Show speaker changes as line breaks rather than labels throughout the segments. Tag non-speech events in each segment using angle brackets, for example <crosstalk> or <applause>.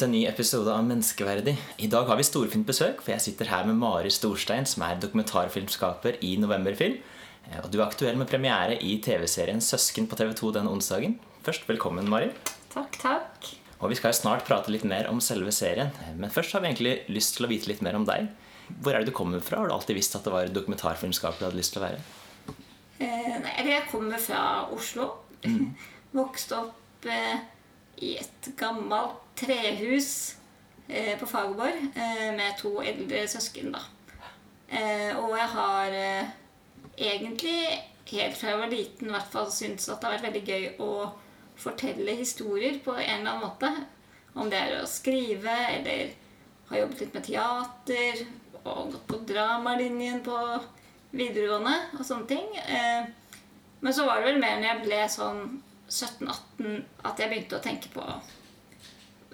Til en ny episode av Menneskeverdig. I dag har vi storfint besøk, for jeg sitter her med Mari Storstein, som er dokumentarfilmskaper i Novemberfilm. Eh, Og du er aktuell med premiere i TV-serien Søsken på TV2 denne onsdagen. Først, velkommen, Mari.
Takk, takk.
Og vi skal snart prate litt mer om selve serien. Eh, Men først har vi egentlig lyst til å vite litt mer om deg. Hvor er det du kommer fra? Har du alltid visst at det var dokumentarfilmskaper du hadde lyst til å være?
Eh, nei, jeg kommer fra Oslo. <laughs> Vokste opp eh, i et gammelt trehus eh, på Fagerborg eh, med to eldre søsken. da. Eh, og jeg har eh, egentlig helt fra jeg var liten i hvert fall syntes at det har vært veldig gøy å fortelle historier på en eller annen måte. Om det er å skrive eller har jobbet litt med teater og gått på dramalinjen på videregående og sånne ting. Eh, men så var det vel mer når jeg ble sånn 17-18 at jeg begynte å tenke på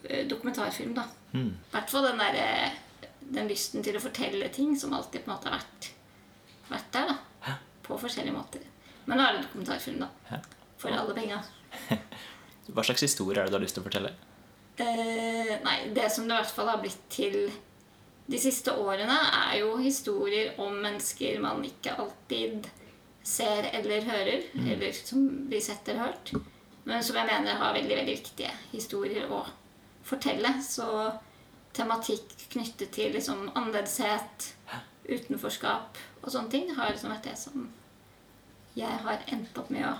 eh, dokumentarfilm. da. I hvert fall den, der, eh, den lysten til å fortelle ting som alltid på en måte har vært, vært der. da. På forskjellige måter. Men nå er det dokumentarfilm, da.
Hæ?
For alle penga. <laughs>
Hva slags historie er det du har lyst til å fortelle?
Eh, nei, det som det i hvert fall har blitt til de siste årene, er jo historier om mennesker man ikke alltid ser eller hører. Eller som blir sett eller hørt. Men som jeg mener har veldig veldig viktige historier å fortelle. Så tematikk knyttet til liksom annerledeshet, utenforskap og sånne ting har liksom vært det som jeg har endt opp med å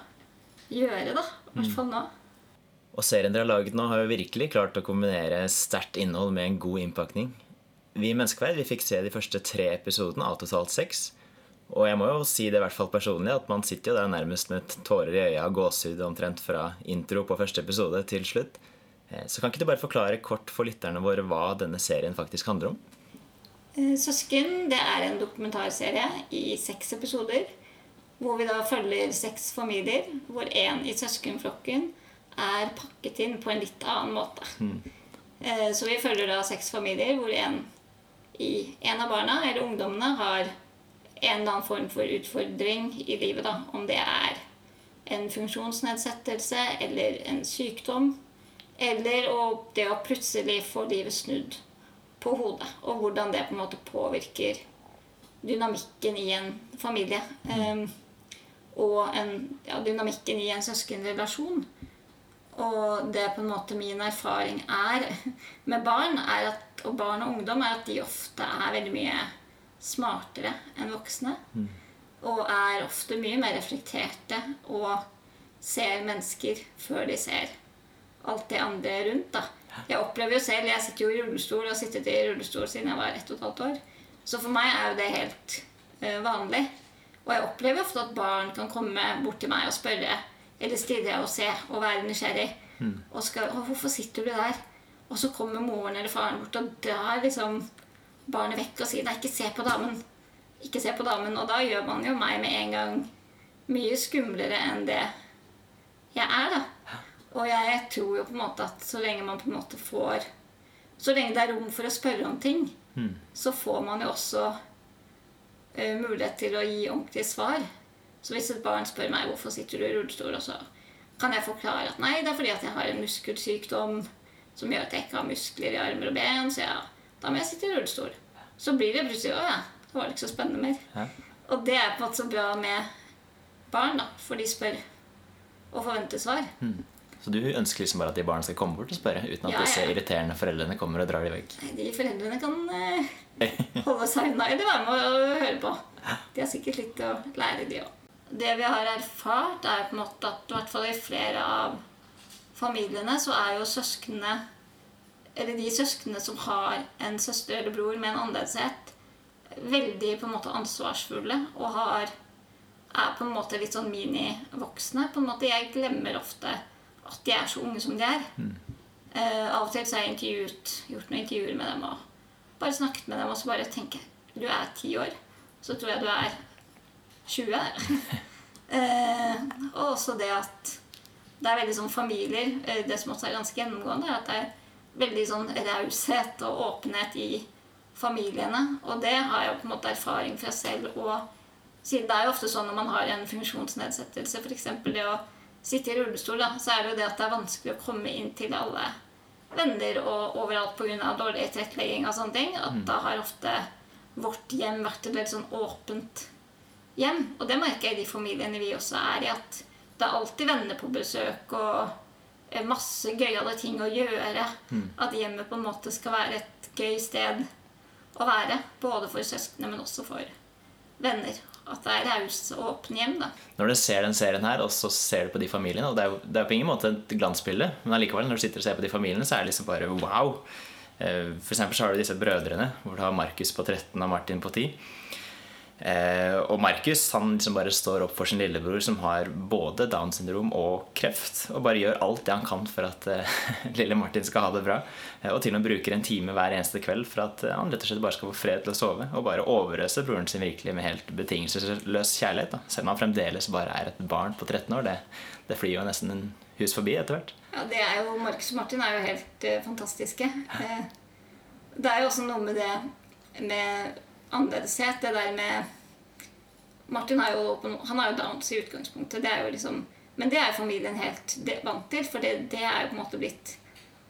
gjøre, da. I hvert fall nå.
Og serien dere har laget nå, har jo virkelig klart å kombinere sterkt innhold med en god innpakning. Vi i Menneskeverd vi fikk se de første tre episodene av totalt seks. Og jeg må jo si det i hvert fall personlig at man sitter jo der nærmest med tårer i øya og gåsehud omtrent fra intro på første episode til slutt. Eh, Så kan ikke du bare forklare kort for lytterne våre hva denne serien faktisk handler om?
Eh, Søsken det er en dokumentarserie i seks episoder. Hvor vi da følger seks familier, hvor én i søskenflokken er pakket inn på en litt annen måte. Mm. Så vi følger da seks familier hvor en, i, en av barna eller ungdommene har en eller annen form for utfordring i livet. da, Om det er en funksjonsnedsettelse eller en sykdom. Eller det å plutselig få livet snudd på hodet. Og hvordan det på en måte påvirker dynamikken i en familie. Um, og en, ja, dynamikken i en søskenrelasjon. Og det på en måte min erfaring er <laughs> med barn, er at, og barn og ungdom, er at de ofte er veldig mye smartere enn voksne. Og er ofte mye mer reflekterte og ser mennesker før de ser alt det andre rundt. da. Jeg opplever jo selv, jeg sitter jo i rullestol og har sittet i rullestol siden jeg var ett og et halvt år. Så for meg er jo det helt uh, vanlig. Og jeg opplever ofte at barn kan komme bort til meg og spørre eller stirre og se og være nysgjerrig. Og skal, 'Hvorfor sitter du der?' Og så kommer moren eller faren bort og drar liksom barnet vekk og sier 'Nei, ikke se på damen'. Ikke se på damen. Og da gjør man jo meg med en gang mye skumlere enn det jeg er, da. Og jeg tror jo på en måte at så lenge man på en måte får Så lenge det er rom for å spørre om ting, så får man jo også uh, mulighet til å gi ordentlige svar. Så hvis et barn spør meg hvorfor sitter du i rullestol, og så kan jeg forklare at nei, det er fordi at jeg har en muskelsykdom som gjør at jeg ikke har muskler i armer og ben, så ja, da må jeg sitte i rullestol. Så blir det plutselig å ja, det var ikke så spennende mer.
Ja.
Og det er på en måte så bra med barn, da, for de spør og forventer svar.
Så du ønsker liksom bare at de barna skal komme bort og spørre, uten at
Ja,
disse irriterende foreldrene kommer og drar de vekk?
Nei, De foreldrene kan eh, holde seg unna eller være med og høre på. De har sikkert litt å lære, de òg. Det vi har erfart, er på en måte at i hvert fall i flere av familiene så er jo søsknene Eller de søsknene som har en søster eller bror med en annerledeshet, veldig på en måte ansvarsfulle og har er på en måte litt sånn minivoksne. På en måte, Jeg glemmer ofte at de er så unge som de er. Eh, av og til så har jeg gjort noen intervjuer med dem og bare snakket med dem og så bare tenker jeg, du er ti år. Så tror jeg du er 20. uh, <laughs> og også det at det er veldig sånn familier eh, Det som også er ganske gjennomgående, er at det er veldig sånn raushet og åpenhet i familiene. Og det har jeg på en måte erfaring fra selv. Og siden det er jo ofte sånn når man har en funksjonsnedsettelse, f.eks. det å sitte i rullestol, da, så er det jo det at det er vanskelig å komme inn til alle venner og overalt pga. dårlig tilrettelegging og sånne ting, at da har ofte vårt hjem vært et veldig sånn åpent hjem. Og det merker jeg i de familiene vi også er i, at det er alltid venner på besøk og masse gøyale ting å gjøre. At hjemmet på en måte skal være et gøy sted å være. Både for søsknene, men også for venner. At det er rause og åpne hjem. da.
Når du ser den serien her, og så ser du på de familiene og Det er jo det er på ingen måte et glansbilde, men allikevel, når du sitter og ser på de familiene, så er det liksom bare wow. Eh, For eksempel så har du disse brødrene, hvor du har Markus på 13 og Martin på 10. Eh, og Markus han liksom bare står opp for sin lillebror, som har både Downs syndrom og kreft, og bare gjør alt det han kan for at eh, <laughs> lille Martin skal ha det bra. Eh, og til og med bruker en time hver eneste kveld for at eh, han rett og slett bare skal få fred til å sove. Og bare overøse broren sin virkelig med helt betingelsesløs kjærlighet. Da. Selv om han fremdeles bare er et barn på 13 år. Det, det flyr jo nesten en hus forbi etter hvert.
Ja, det er jo, Markus og Martin er jo helt eh, fantastiske. Eh, det er jo også noe med det med annerledeshet. Det der med Martin har jo, han har jo Downs i utgangspunktet. Det er jo liksom, men det er familien helt vant til, for det, det er jo på en måte blitt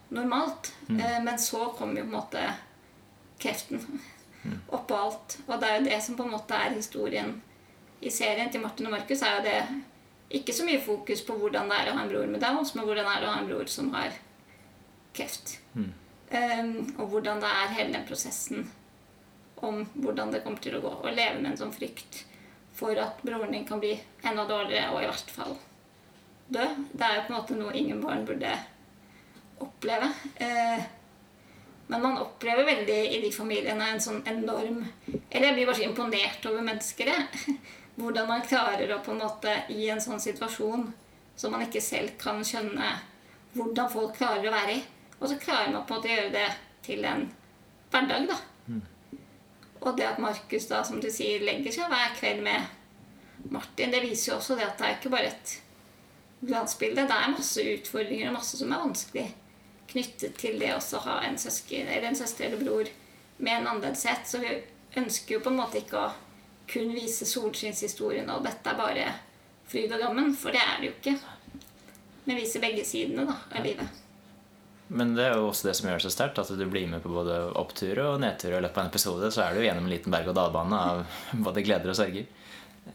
normalt. Mm. men så kommer jo på en måte kreften oppå alt. Og det er jo det som på en måte er historien i serien til Martin og Markus, er jo det ikke så mye fokus på hvordan det er å ha en bror med Downs, men hvordan det er å ha en bror som har kreft. Um, og hvordan det er hele den prosessen om hvordan det kommer til å gå. Å leve med en sånn frykt for at broren din kan bli enda dårligere, og i hvert fall dø. Det er jo på en måte noe ingen barn burde oppleve. Eh, men man opplever veldig i de familiene en sånn enorm Eller jeg blir bare så imponert over mennesker. jeg. <laughs> Hvordan man klarer å på en måte i en sånn situasjon som man ikke selv kan skjønne hvordan folk klarer å være i. Og så klarer man på en måte å gjøre det til en hverdag, da. Og det at Markus, da, som du sier, legger seg hver kveld med Martin, det viser jo også det at det er ikke bare et glansbilde. Det er masse utfordringer og masse som er vanskelig knyttet til det også å ha en søsken eller en søster eller bror med en annerledeshet. Så vi ønsker jo på en måte ikke å kun vise solskinnshistorien og dette er bare fryd og gammen, for det er det jo ikke. Vi viser begge sidene da, av livet.
Men det er jo også det som gjør det så sterkt, at du blir med på både oppturer og nedturer. I løpet av en episode så er du gjennom en liten berg- og dalbane av <laughs> både gleder og sorger.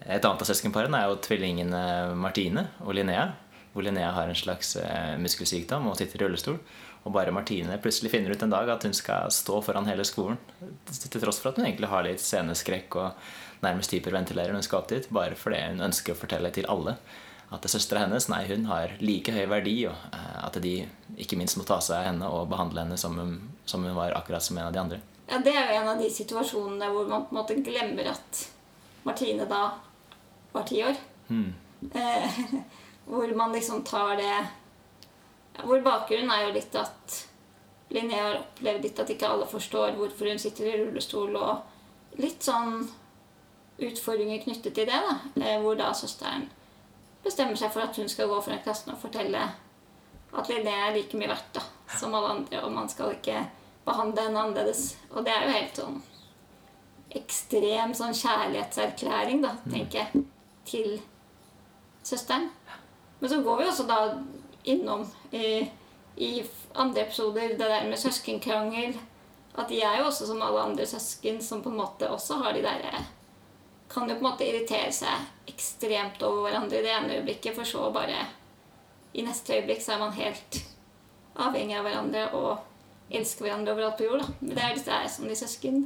Et annet av søskenparene er jo tvillingene Martine og Linnea. Hvor Linnea har en slags eh, muskelsykdom og sitter i rullestol. Og bare Martine plutselig finner ut en dag at hun skal stå foran hele skolen. Til tross for at hun egentlig har litt sceneskrekk og nærmest hyperventilerer når hun skal opp dit. Bare fordi hun ønsker å fortelle til alle at søstera hennes nei, hun har like høy verdi, og eh, at de ikke minst må ta seg av henne og behandle henne som hun, som hun var akkurat som en av de andre.
Ja, Det er jo en av de situasjonene hvor man på en måte glemmer at Martine da var ti år. Eh, <laughs> hvor man liksom tar det Hvor bakgrunnen er jo litt at Linnea har opplevd litt at ikke alle forstår hvorfor hun sitter i rullestol, og litt sånn utfordringer knyttet til det. da, eh, Hvor da søsteren bestemmer seg for at hun skal gå foran klassen og fortelle at Linné er like mye verdt da, som alle andre, og man skal ikke behandle henne annerledes. Og det er jo helt sånn ekstrem sånn kjærlighetserklæring, da, tenker jeg, til søsteren. Men så går vi også da innom i, i andre episoder det der med søskenkrangel. At de er jo også som alle andre søsken som på en måte også har de derre Kan jo på en måte irritere seg ekstremt over hverandre i det ene øyeblikket, for så bare i neste øyeblikk så er man helt avhengig av hverandre og elsker hverandre overalt på jord. da. Men det er det er som de søsken.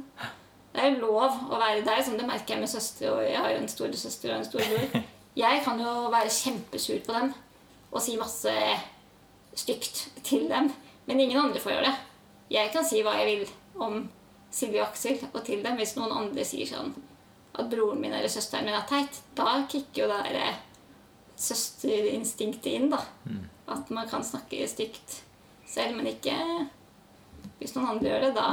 Det er jo lov å være der, som det merker jeg med søstre. Og jeg har jo en storesøster og en storebror. Jeg kan jo være kjempesur på dem og si masse stygt til dem. Men ingen andre får gjøre det. Jeg kan si hva jeg vil om Silje og Aksel og til dem hvis noen andre sier sånn at broren min eller søsteren min er teit. Da kicker jo det derre søsterinstinktet inn, da. At man kan snakke stygt selv, men ikke hvis noen andre gjør det. Da,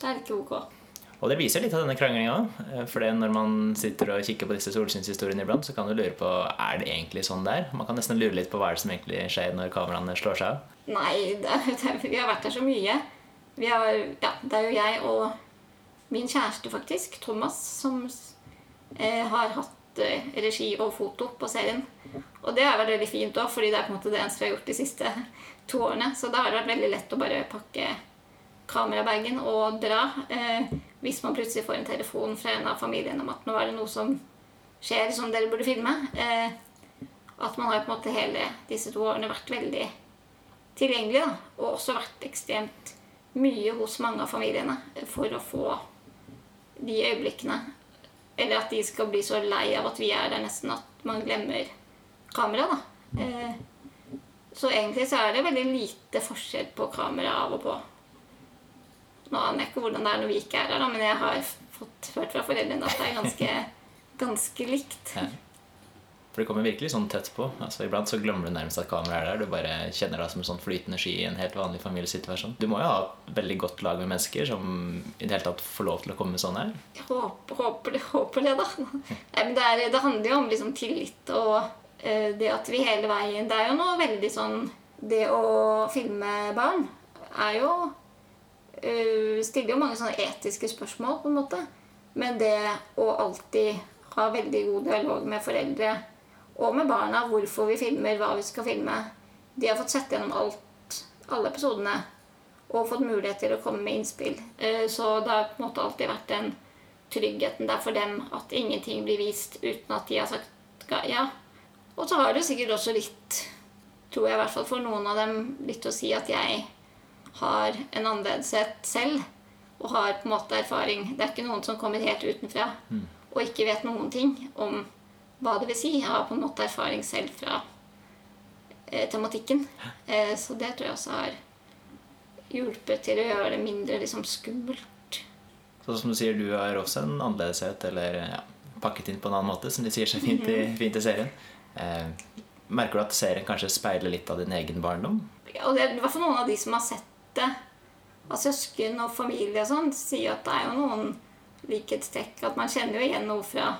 da er det ikke ok.
Og det viser litt av denne kranglinga òg. For når man sitter og kikker på disse solskinnshistoriene iblant, så kan du lure på er det egentlig sånn det er. Man kan nesten lure litt på hva er det som egentlig skjer når kameraene slår seg av.
Nei, <laughs> det, det, vi har vært der så mye. Vi har, ja, det er jo jeg og min kjæreste, faktisk, Thomas, som eh, har hatt eh, regi og foto på serien. Og det har vært veldig fint òg, fordi det er på en måte det eneste vi har gjort de siste to årene. Så da har det vært veldig lett å bare pakke kamerabagen og dra. Eh, hvis man plutselig får en telefon fra en av familiene om at nå er det noe som skjer som dere burde filme. Eh, at man har på en måte hele disse to årene vært veldig tilgjengelig. Da, og også vært ekstremt mye hos mange av familiene for å få de øyeblikkene Eller at de skal bli så lei av at vi er der nesten at man glemmer kameraet, da. Eh, så egentlig så er det veldig lite forskjell på kamera av og på. Nå aner jeg ikke hvordan det er når vi ikke er her, da, men jeg har fått hørt fra foreldrene at det er ganske, ganske likt.
For det kommer virkelig sånn tett på. Altså Iblant så glemmer du nærmest at kameraet er der. Du bare kjenner deg som en sånn flytende sky i en helt vanlig familiesituasjon. Du må jo ha veldig godt lag med mennesker som i det hele tatt får lov til å komme sånn her.
Håper, håper, håper det, da. Nei, det, er, det handler jo om liksom tillit og uh, det at vi hele veien Det er jo noe veldig sånn Det å filme barn er jo uh, Stiller jo mange sånne etiske spørsmål, på en måte. Men det å alltid ha veldig god dialog med foreldre og med barna hvorfor vi filmer, hva vi skal filme. De har fått sett gjennom alt, alle episodene og fått mulighet til å komme med innspill. Eh, så det har på en måte alltid vært den tryggheten der for dem at ingenting blir vist uten at de har sagt ja. Og så har det sikkert også litt, tror jeg i hvert fall for noen av dem, litt å si at jeg har en annerledeshet selv og har på en måte erfaring. Det er ikke noen som kommer helt utenfra
Mm.
og ikke vet noen ting om hva det vil si. Jeg har på en måte erfaring selv fra eh, tematikken. Eh, så det tror jeg også har hjulpet til å gjøre det mindre liksom, skummelt.
Så som du sier, du har også en annerledeshet, eller ja, pakket inn på en annen måte, som de sier så fint i, fint i serien. Eh, merker du at serien kanskje speiler litt av din egen barndom?
Ja, Og det er i hvert fall noen av de som har sett det, av søsken og familie og sånn, sier at det er jo noen likhetstrekk. At man kjenner jo igjen noe fra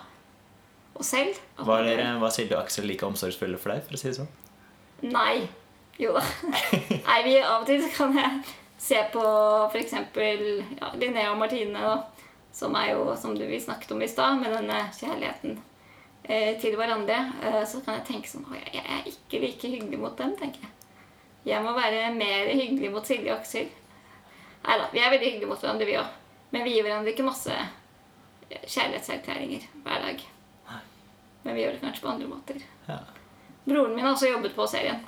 oss selv.
Var, dere, var Silje og Aksel like omsorgsfulle for deg? for å si det sånn?
Nei. Jo da. <laughs> Nei, vi, av og til kan jeg se på f.eks. Ja, Linnea og Martine, da, som er jo, som du vi snakket om i stad, med denne kjærligheten eh, til hverandre. Eh, så kan jeg tenke sånn jeg, jeg er ikke like hyggelig mot dem, tenker jeg. Jeg må være mer hyggelig mot Silje og Aksel. Nei da, vi er veldig hyggelige mot hverandre, vi òg. Men vi gir hverandre ikke masse kjærlighetserklæringer hver dag. Men vi gjør det kanskje på andre måter.
Ja.
Broren min har også jobbet på serien.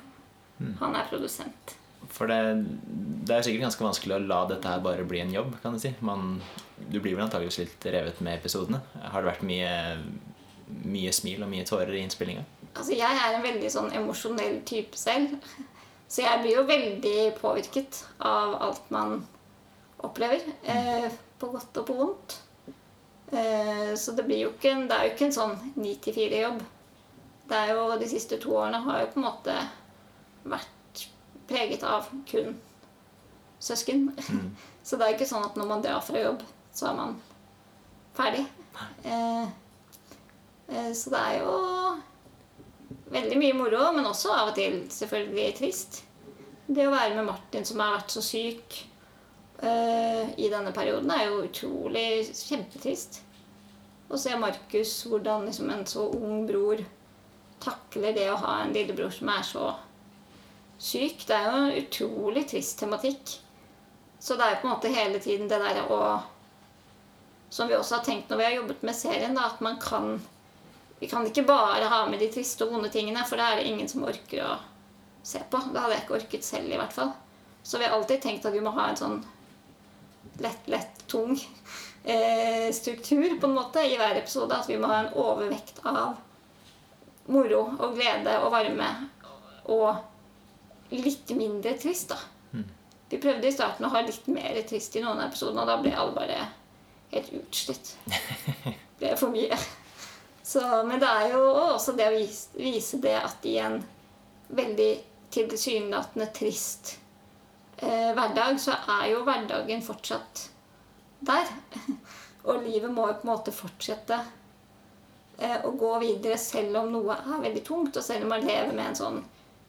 Mm.
Han er produsent.
For det, det er sikkert ganske vanskelig å la dette her bare bli en jobb, kan du si. Man, du blir vel antakeligvis litt revet med episodene. Har det vært mye, mye smil og mye tårer i innspillinga?
Altså, jeg er en veldig sånn emosjonell type selv. Så jeg blir jo veldig påvirket av alt man opplever. Eh, på godt og på vondt. Eh, så det blir jo ikke det er jo ikke en sånn 9-4-jobb. Det er jo, De siste to årene har jo på en måte vært preget av kun søsken. <laughs> Så det er ikke sånn at når man drar fra jobb, så er man ferdig. Eh, eh, så det er jo veldig mye moro, men også av og til selvfølgelig trist. Det å være med Martin som har vært så syk i denne perioden, er jo utrolig kjempetrist. Å se Markus, hvordan liksom en så ung bror takler det å ha en lillebror som er så syk. Det er jo en utrolig trist tematikk. Så det er jo på en måte hele tiden det der å Som vi også har tenkt når vi har jobbet med serien, da, at man kan vi kan ikke bare ha med de triste og vonde tingene, for det er det ingen som orker å se på. Det hadde jeg ikke orket selv, i hvert fall. Så vi har alltid tenkt at vi må ha en sånn lett, lett, tung eh, struktur på en måte i hver episode. At vi må ha en overvekt av moro og glede og varme og litt mindre trist, da. Vi prøvde i starten å ha litt mer trist i noen av episodene, og da ble alle bare helt utslitt. <laughs> Det ble for mye. Så, men det er jo også det å vise, vise det at i en veldig tilsynelatende trist eh, hverdag, så er jo hverdagen fortsatt der. <laughs> Og livet må jo på en måte fortsette eh, å gå videre selv om noe er veldig tungt, og selv om man lever med en sånn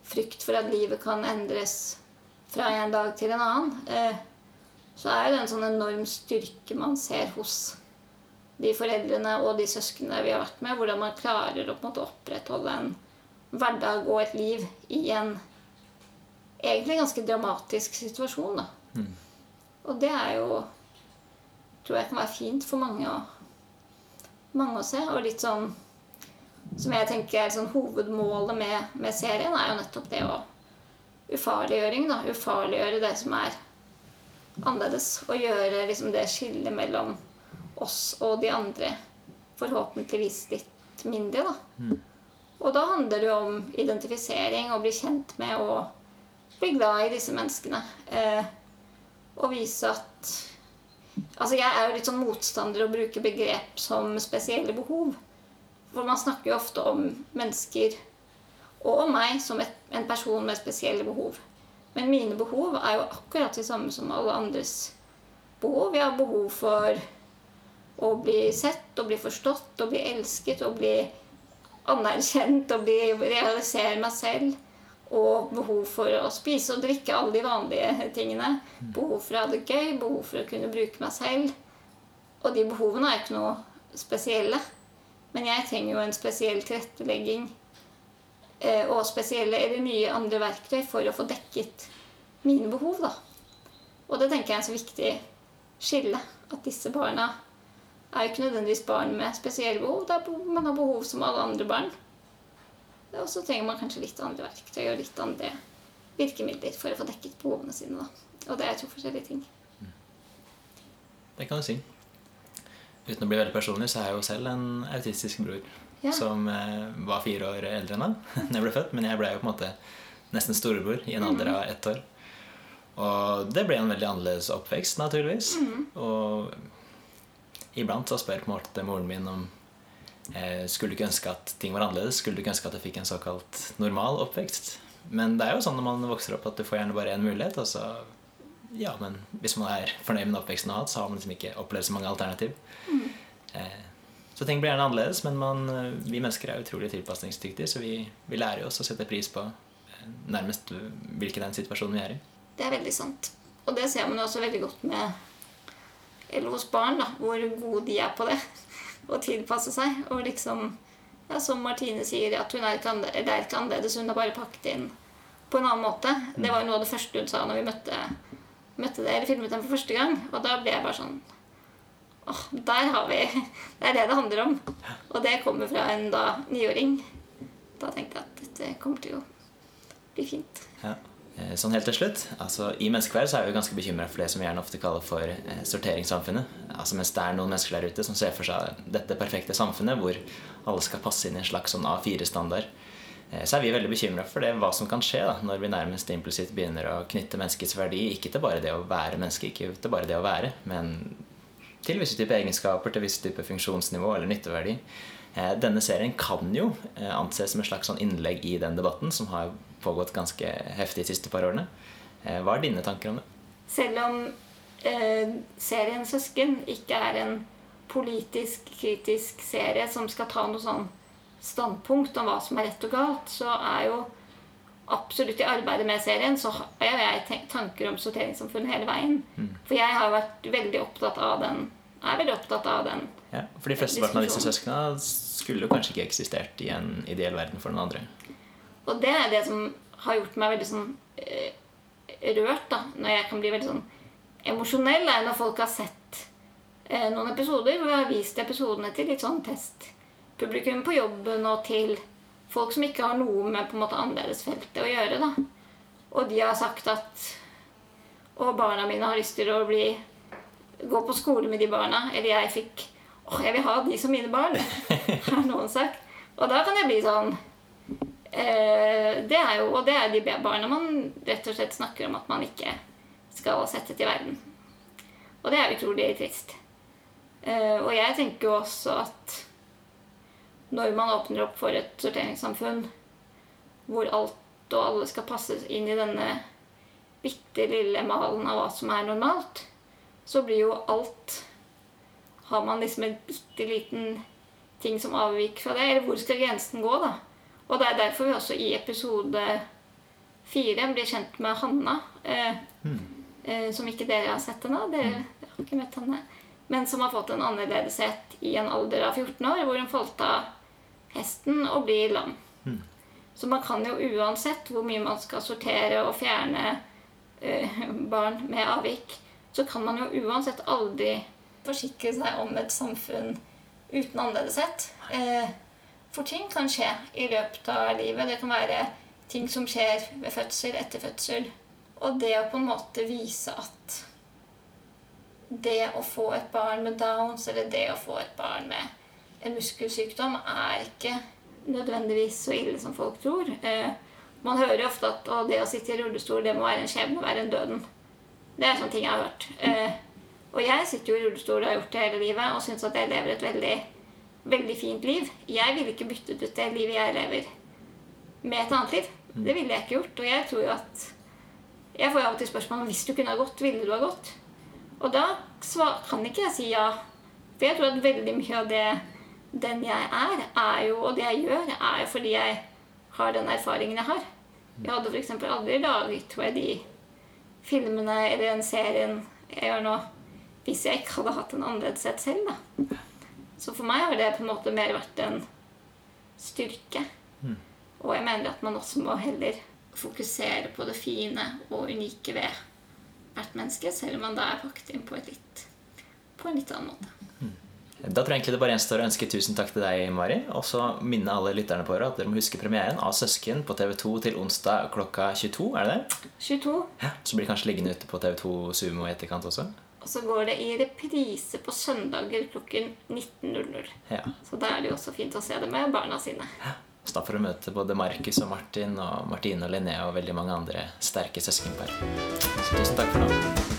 frykt for at livet kan endres fra en dag til en annen. Eh, så er det en sånn enorm styrke man ser hos de foreldrene og de søsknene vi har vært med, hvordan man klarer å på en måte opprettholde en hverdag og et liv i en egentlig en ganske dramatisk situasjon. da.
Mm.
Og det er jo tror jeg kan være fint for mange å, mange å se. Og litt sånn som jeg tenker er sånn hovedmålet med, med serien, er jo nettopp det å Ufarliggjøring, da. Ufarliggjøre det som er annerledes. Og gjøre liksom det skillet mellom oss og de andre forhåpentligvis litt mindre, da. Og da handler det jo om identifisering, og bli kjent med og bli glad i disse menneskene. Eh, og vise at Altså, jeg er jo litt sånn motstander å bruke begrep som spesielle behov. For man snakker jo ofte om mennesker, og om meg, som et, en person med spesielle behov. Men mine behov er jo akkurat de samme som alle andres behov. Jeg har behov for å bli sett, å bli forstått, å bli elsket, å bli anerkjent, å bli, realisere meg selv. Og behov for å spise og drikke alle de vanlige tingene. Behov for å ha det gøy, behov for å kunne bruke meg selv. Og de behovene er ikke noe spesielle. Men jeg trenger jo en spesiell tilrettelegging eh, og spesielle eller nye andre verktøy for å få dekket mine behov. da. Og det tenker jeg er en så viktig skille. At disse barna er jo ikke nødvendigvis barn med spesielle behov. Det er man har behov som alle andre barn. Og så trenger man kanskje litt andre verktøy og litt andre virkemidler for å få dekket behovene sine. da. Og det er to forskjellige ting.
Det kan du si. Uten å bli veldig personlig, så er jeg jo selv en autistisk bror
Ja.
som eh, var fire år eldre enn meg <laughs> da jeg ble født. Men jeg ble jo på en måte nesten storebror i en alder av ett år. Og det ble en veldig annerledes oppvekst, naturligvis. Og iblant så spør på en måte moren min om skulle du ikke ønske at ting var annerledes. Skulle du ikke ønske at du fikk en såkalt normal oppvekst. Men det er jo sånn når man vokser opp at du får gjerne bare én mulighet. Og så, ja, men hvis man er fornøyd med den oppveksten man har hatt, så har man liksom ikke opplevd så mange alternativ. Mm. så ting blir gjerne annerledes, men man, eh, vi mennesker er utrolig tilpasningsdyktige, så vi, vi lærer oss å sette pris på eh, nærmest hvilken den situasjonen vi er i.
Det er veldig sant. Og det ser man også veldig godt med eller hos barn, da, hvor gode de er på det. Å tilpasse seg. Og liksom, ja, som Martine sier, at hun er ikke, annerledes, det er ikke annerledes, hun har bare pakket inn på en annen måte. Det var jo noe av det første hun sa når vi møtte, møtte det, eller filmet dem for første gang. Og da ble jeg bare sånn Åh, der har vi Det er det det handler om. Og det kommer fra en da niåring. Da tenkte jeg at dette kommer til å bli fint.
Ja. Eh, Sånn helt til slutt, altså I menneskeverd så er vi ganske bekymra for det som vi gjerne ofte kaller for eh, sorteringssamfunnet. Altså Mens det er noen mennesker der ute som ser for seg dette perfekte samfunnet hvor alle skal passe inn i en slags sånn A4-standard, eh, så er vi veldig bekymra for det, hva som kan skje da, når vi nærmest implisitt begynner å knytte menneskets verdi ikke til bare det å være menneske, ikke til bare det å være, men til visse typer egenskaper, til visse typer funksjonsnivå eller nytteverdi. Denne serien kan jo anses som et slags sånn innlegg i den debatten, som har pågått ganske heftig de siste par årene. Eh, Hva er dine tanker om det?
Selv om eh, serien Søsken ikke er en politisk, kritisk serie som skal ta noe sånn standpunkt om hva som er rett og galt, så er jo absolutt i arbeidet med serien så har jeg tanker om sorteringssamfunnet hele veien. For jeg har vært veldig opptatt av den er veldig opptatt av den.
Ja, for de fleste av disse søsknene skulle jo kanskje ikke eksistert i en ideell verden for noen andre.
Og det er det som har gjort meg veldig sånn eh, rørt, da. Når jeg kan bli veldig sånn emosjonell, er når folk har sett eh, noen episoder hvor jeg har vist episodene til litt sånn testpublikum på jobben og til folk som ikke har noe med på en måte annerledesfeltet å gjøre. da. Og de har sagt at Og barna mine har lyst til å bli gå på skole med de barna. Eller jeg fikk Åh, jeg vil ha de som mine barn, <laughs> har noen sagt. Og da kan jeg bli sånn det er jo, Og det er de barna man rett og slett snakker om at man ikke skal sette til verden. Og det er utrolig trist. Eh, og jeg tenker jo også at når man åpner opp for et sorteringssamfunn hvor alt og alle skal passes inn i denne bitte lille malen av hva som er normalt, så blir jo alt Har man liksom en bitte liten ting som avviker fra det? Eller hvor skal grensen gå, da? Og det er derfor vi også i episode fire blir kjent med Hanna. Eh, eh, som ikke dere har sett ennå. Dere har ikke møtt henne. Men som har fått en annerledeshet i en alder av 14 år, hvor hun falt av hesten og blir lam. Så man kan jo uansett hvor mye man skal sortere og fjerne eh, barn med avvik, så kan man jo uansett aldri forsikre seg om et samfunn uten annerledeshet. Eh, for ting kan skje i løpet av livet. Det kan være ting som skjer ved fødsel, etter fødsel. Og det å på en måte vise at det å få et barn med Downs eller det å få et barn med en muskelsykdom er ikke nødvendigvis så ille som folk tror. Eh, man hører jo ofte at det å sitte i rullestol det må være en skjebne være en døden. Det er sånne ting jeg har hørt. Eh, og jeg sitter jo i rullestol og har gjort det hele livet og syns at jeg lever et veldig, veldig fint liv. Jeg ville ikke byttet ut det livet jeg lever, med et annet liv. Det ville jeg ikke gjort. Og jeg tror jo at Jeg får av og til spørsmål om hvis du kunne ha gått, ville du ha gått? Og da kan ikke jeg si ja. For jeg tror at veldig mye av det den jeg er, er jo, og det jeg gjør, er jo fordi jeg har den erfaringen jeg har. Jeg hadde f.eks. aldri laget tror jeg, de filmene eller den serien jeg gjør nå, hvis jeg ikke hadde hatt en annerledeshet selv. da. Så for meg har det på en måte mer vært en styrke. Mm. Og jeg mener at man også må heller fokusere på det fine og unike ved hvert menneske, selv om man da er pakket inn på, litt, på en litt annen måte.
Mm. Da tror jeg egentlig det bare gjenstår å ønske tusen takk til deg, Mari. Og så minne alle lytterne på at dere må huske premieren av 'Søsken' på TV2 til onsdag klokka 22. Er det det?
22.
Ja, Så blir det kanskje liggende ute på TV2 Sumo i etterkant også?
Og så går det i reprise på søndager klokken 19.00.
Ja.
Så da er det jo også fint å se det med barna sine.
Ja. Så da får du møte både Markus og Martin og Martine og Linnea og veldig mange andre sterke søskenpar. Så tusen takk for nå.